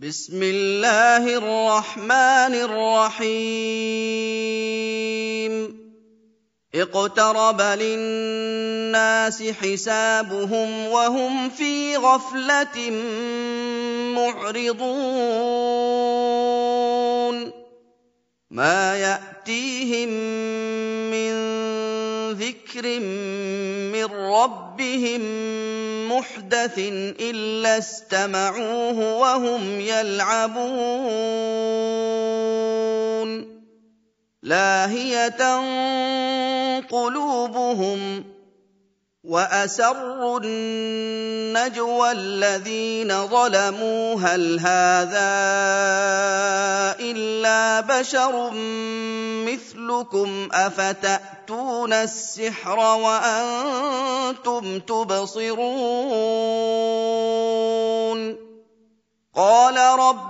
بسم الله الرحمن الرحيم اقترب للناس حسابهم وهم في غفلة معرضون. ما يأتيهم من ذكر من ربهم محدث الا استمعوه وهم يلعبون. لاهيه قلوبهم وأسروا النجوى الذين ظلموا هل هذا إلا بشر مثلكم أفتأتون السحر وأنتم تبصرون؟ قال ربي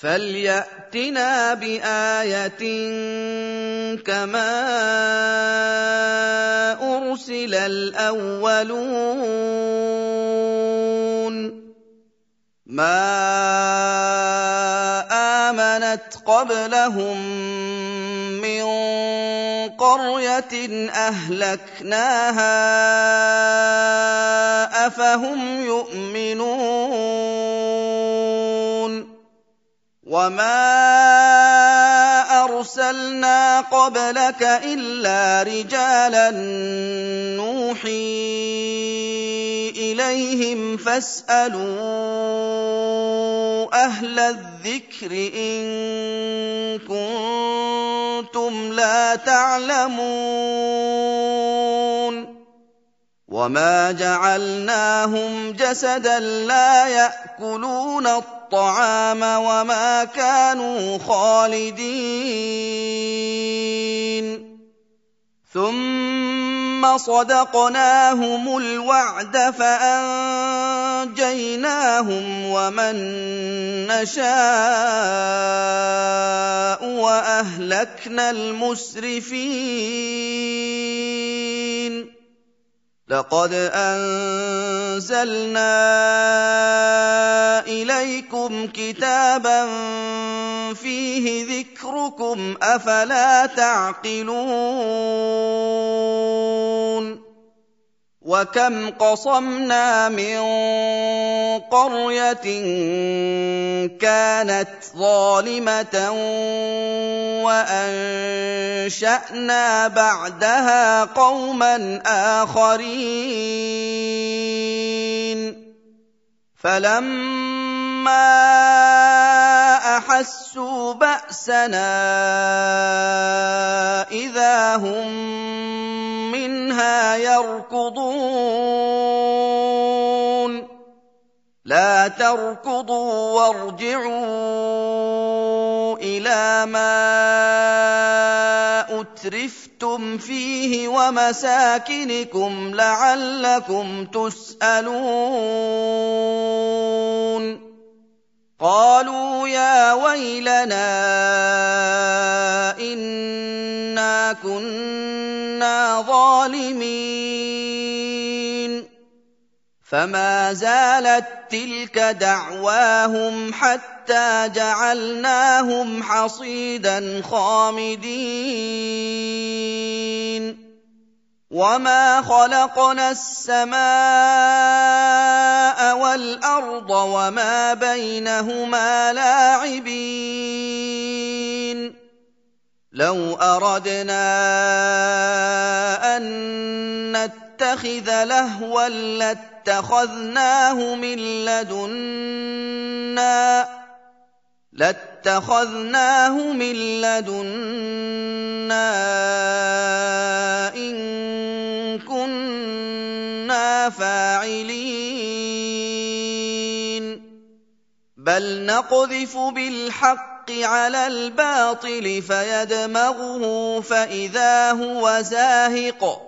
فلياتنا بايه كما ارسل الاولون ما امنت قبلهم من قريه اهلكناها افهم يؤمنون وما ارسلنا قبلك الا رجالا نوحي اليهم فاسالوا أهل الذكر ان كنتم لا تعلمون وما جعلناهم جسدا لا ياكلون الطعام الطعام وما كانوا خالدين. ثم صدقناهم الوعد فأنجيناهم ومن نشاء وأهلكنا المسرفين. لقد أنزلنا إليكم كتابا فيه ذكركم أفلا تعقلون وكم قصمنا من قريه كانت ظالمه وانشانا بعدها قوما اخرين فلما احسوا باسنا اذا هم منها يركضون لا تركضوا وارجعوا إلى ما أترفتم فيه ومساكنكم لعلكم تسألون. قالوا يا ويلنا إنا كنا ظالمين. فما زالت تلك دعواهم حتى جعلناهم حصيدا خامدين وما خلقنا السماء والارض وما بينهما لاعبين لو اردنا ان نتخذ لهوا لاتخذناه من لدنا لاتخذناه من لدنا إن كنا فاعلين. بل نقذف بالحق على الباطل فيدمغه فإذا هو زاهق.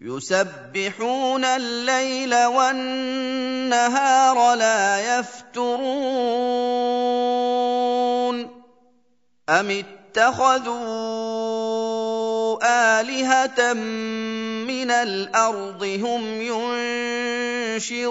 يسبحون الليل والنهار لا يفترون أم اتخذوا آلهة من الأرض هم ينشرون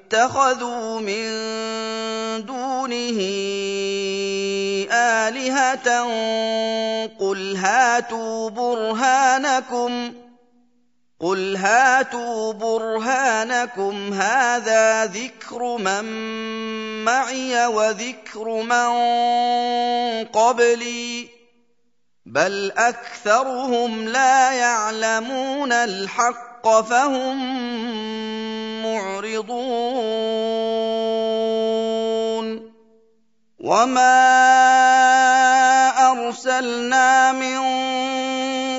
اتخذوا من دونه آلهة قل هاتوا برهانكم ۖ قل هاتوا برهانكم هذا ذكر من معي وذكر من قبلي بل أكثرهم لا يعلمون الحق فهم معرضون وما ارسلنا من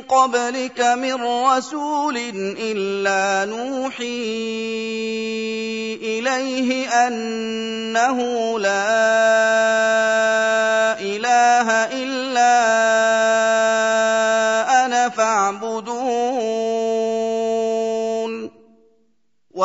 قبلك من رسول الا نوحي اليه انه لا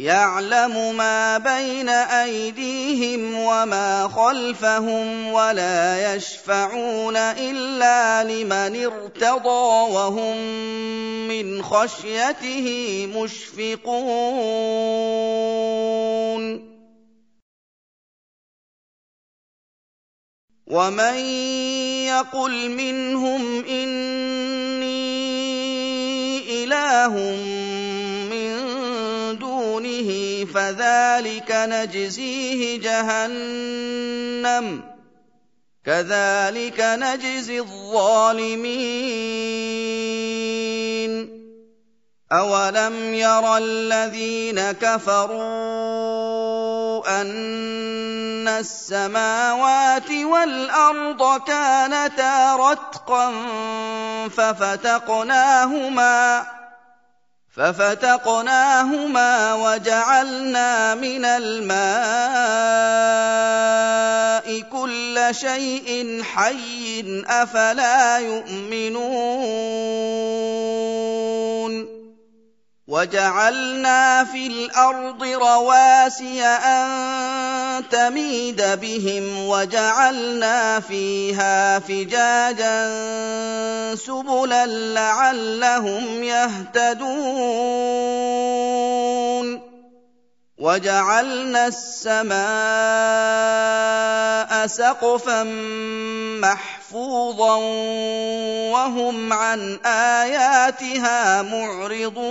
يعلم ما بين أيديهم وما خلفهم ولا يشفعون إلا لمن ارتضى وهم من خشيته مشفقون. ومن يقل منهم اني اله فذلك نجزيه جهنم. كذلك نجزي الظالمين. اولم ير الذين كفروا ان السماوات والارض كانتا رتقا ففتقناهما ففتقناهما وجعلنا من الماء كل شيء حي أفلا يؤمنون وجعلنا في الأرض رواسي ان تميد بهم وجعلنا فيها فجاجا سبلا لعلهم يهتدون وجعلنا السماء سقفا محفوظا وهم عن آياتها معرضون.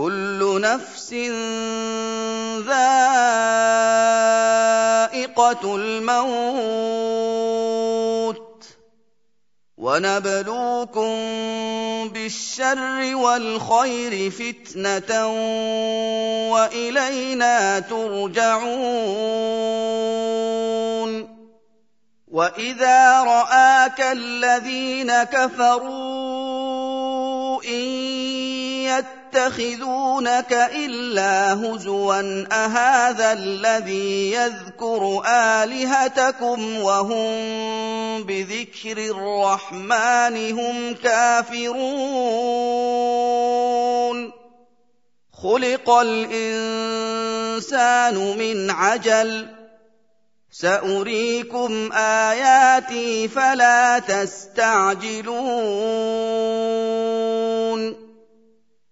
كل نفس ذائقة الموت ونبلوكم بالشر والخير فتنة وإلينا ترجعون وإذا رآك الذين كفروا يتخذونك إلا هزوا أهذا الذي يذكر آلهتكم وهم بذكر الرحمن هم كافرون؟ خلق الإنسان من عجل. سأريكم آياتي فلا تستعجلون.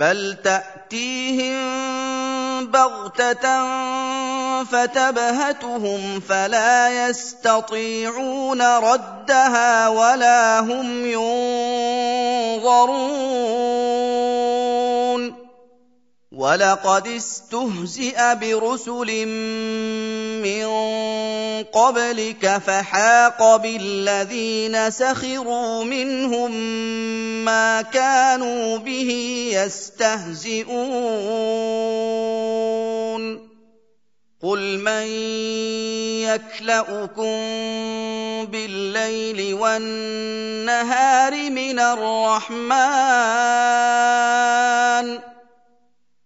بل تاتيهم بغته فتبهتهم فلا يستطيعون ردها ولا هم ينظرون ولقد استهزئ برسل من قبلك فحاق بالذين سخروا منهم ما كانوا به يستهزئون قل من يكلاكم بالليل والنهار من الرحمن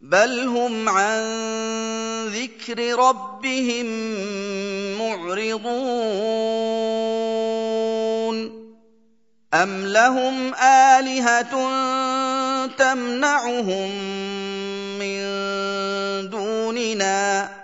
بل هم عن ذكر ربهم معرضون. أم لهم آلهة تمنعهم من دوننا؟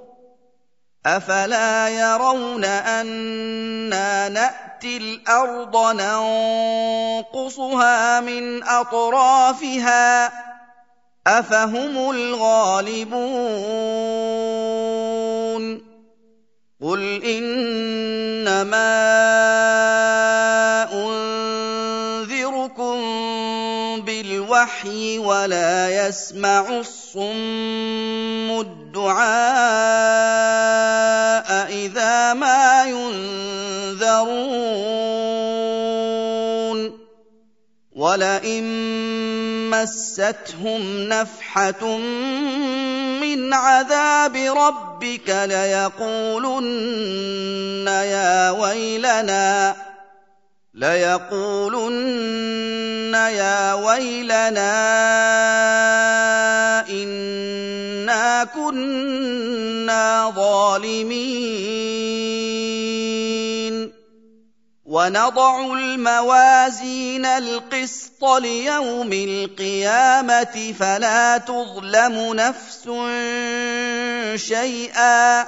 أفلا يرون أنا نأتي الأرض ننقصها من أطرافها أفهم الغالبون قل إنما انذركم بالوحي ولا يسمع الصم الدعاء إذا ما ينذرون. ولئن مستهم نفحه من عذاب ربك ليقولن يا ويلنا ليقولن يا ويلنا انا كنا ظالمين ونضع الموازين القسط ليوم القيامه فلا تظلم نفس شيئا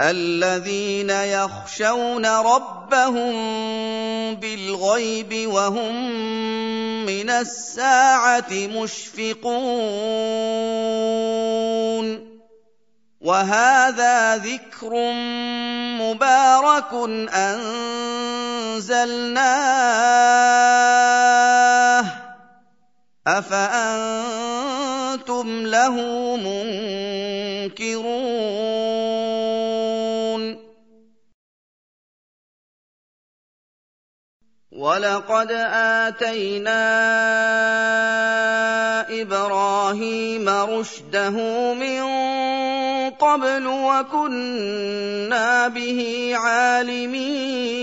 الذين يخشون ربهم بالغيب وهم من الساعة مشفقون وهذا ذكر مبارك أنزلناه افانتم له منكرون ولقد اتينا إبراهيم رشده من قبل وكنا به عالمين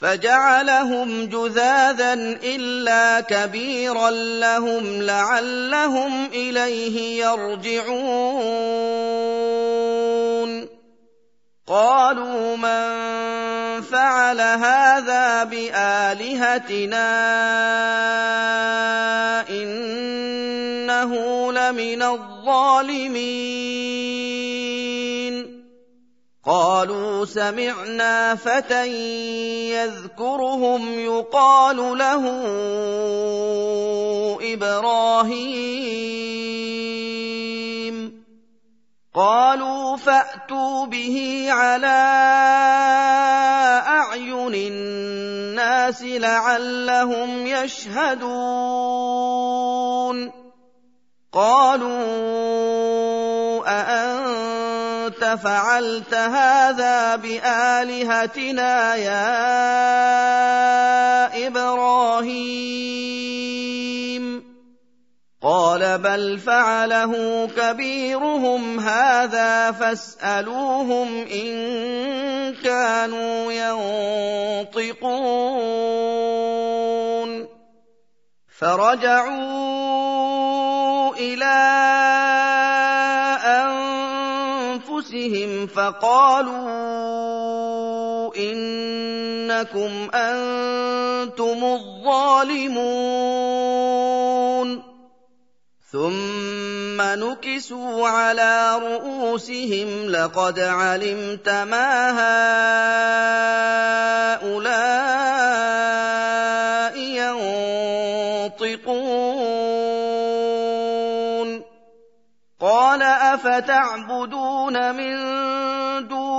فجعلهم جذاذا إلا كبيرا لهم لعلهم إليه يرجعون. قالوا من فعل هذا بآلهتنا إنه لمن الظالمين. قالوا سمعنا فتى يذكرهم يقال له إبراهيم. قالوا فأتوا به على أعين الناس لعلهم يشهدون. قالوا اانت فعلت هذا بآلهتنا يا إبراهيم. قال بل فعله كبيرهم هذا فاسألوهم إن كانوا ينطقون. فرجعوا إلى فقالوا إنكم أنتم الظالمون. ثم نكسوا على رؤوسهم لقد علمت ما هؤلاء ينطقون. قال أفتعبدون من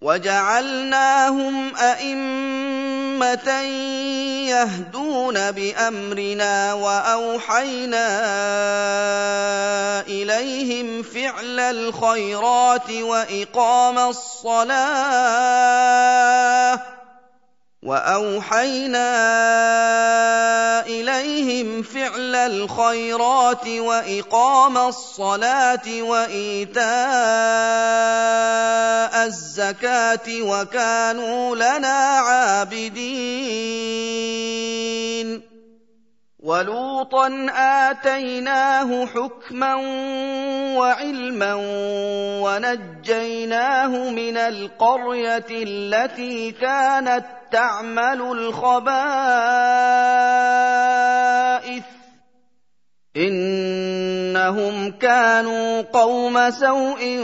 وجعلناهم أئمة يهدون بأمرنا وأوحينا إليهم فعل الخيرات وإقام الصلاة واوحينا اليهم فعل الخيرات واقام الصلاه وايتاء الزكاه وكانوا لنا عابدين ولوطا آتيناه حكما وعلما ونجيناه من القرية التي كانت تعمل الخبائث. إنهم كانوا قوم سوء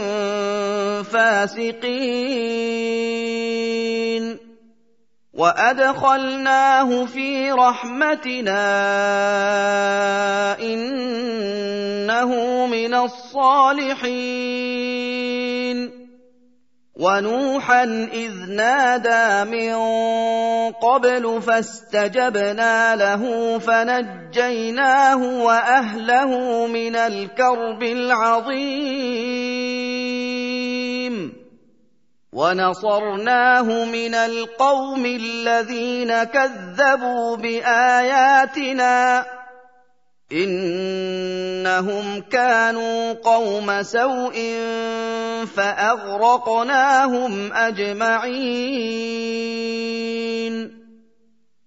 فاسقين. وادخلناه في رحمتنا انه من الصالحين ونوحا اذ نادى من قبل فاستجبنا له فنجيناه واهله من الكرب العظيم ونصرناه من القوم الذين كذبوا بآياتنا إنهم كانوا قوم سوء فأغرقناهم أجمعين.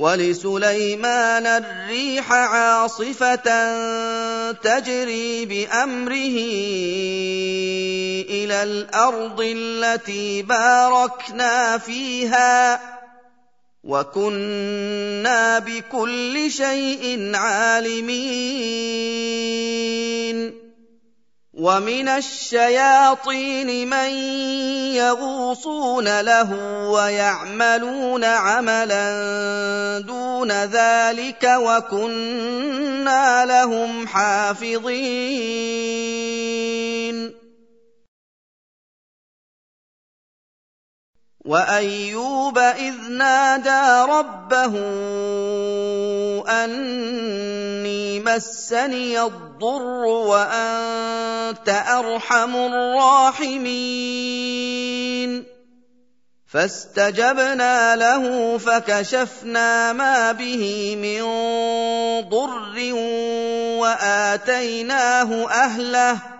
ولسليمان الريح عاصفة تجري بأمره إلى الأرض التي باركنا فيها وكنا بكل شيء عالمين. ومن الشياطين من يغوصون له ويعملون عملا دون ذلك وكنا لهم حافظين وأيوب إذ نادى ربه أني مسني الضر وأنت أرحم الراحمين. فاستجبنا له فكشفنا ما به من ضر وآتيناه أهله.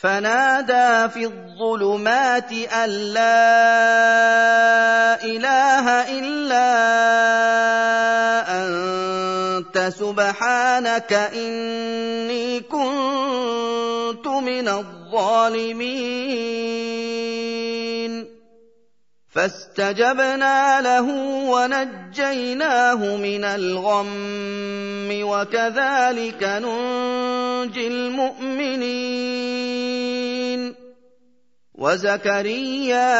فنادى في الظلمات أن لا إله إلا أنت سبحانك إني كنت من الظالمين. فاستجبنا له ونجيناه من الغم وكذلك ننجي المؤمنين. وزكريا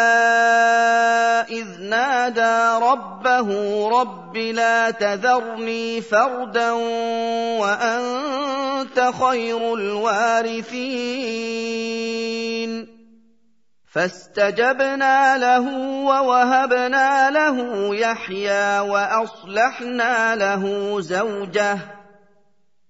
إذ نادى ربه رب لا تذرني فردا وأنت خير الوارثين. فاستجبنا له ووهبنا له يحيى وأصلحنا له زوجه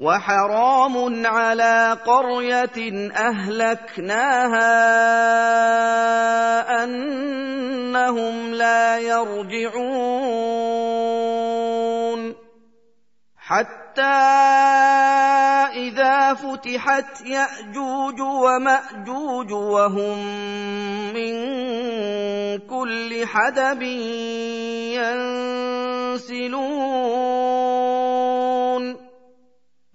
وحرام على قرية أهلكناها أنهم لا يرجعون. حتى إذا فتحت يأجوج ومأجوج وهم من كل حدب ينسلون.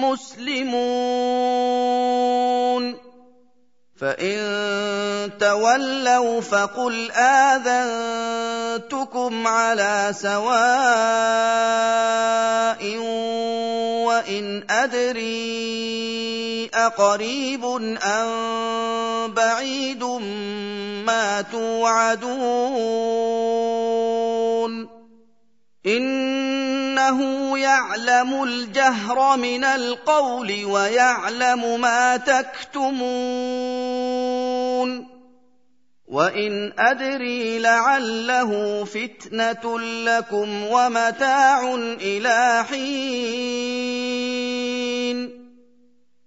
مسلمون فإن تولوا فقل آذنتكم على سواء وإن أدري أقريب أم بعيد ما توعدون. إنه يعلم الجهر من القول ويعلم ما تكتمون. وإن أدري لعله فتنة لكم ومتاع إلى حين.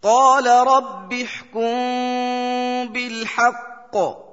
قال رب احكم بالحق.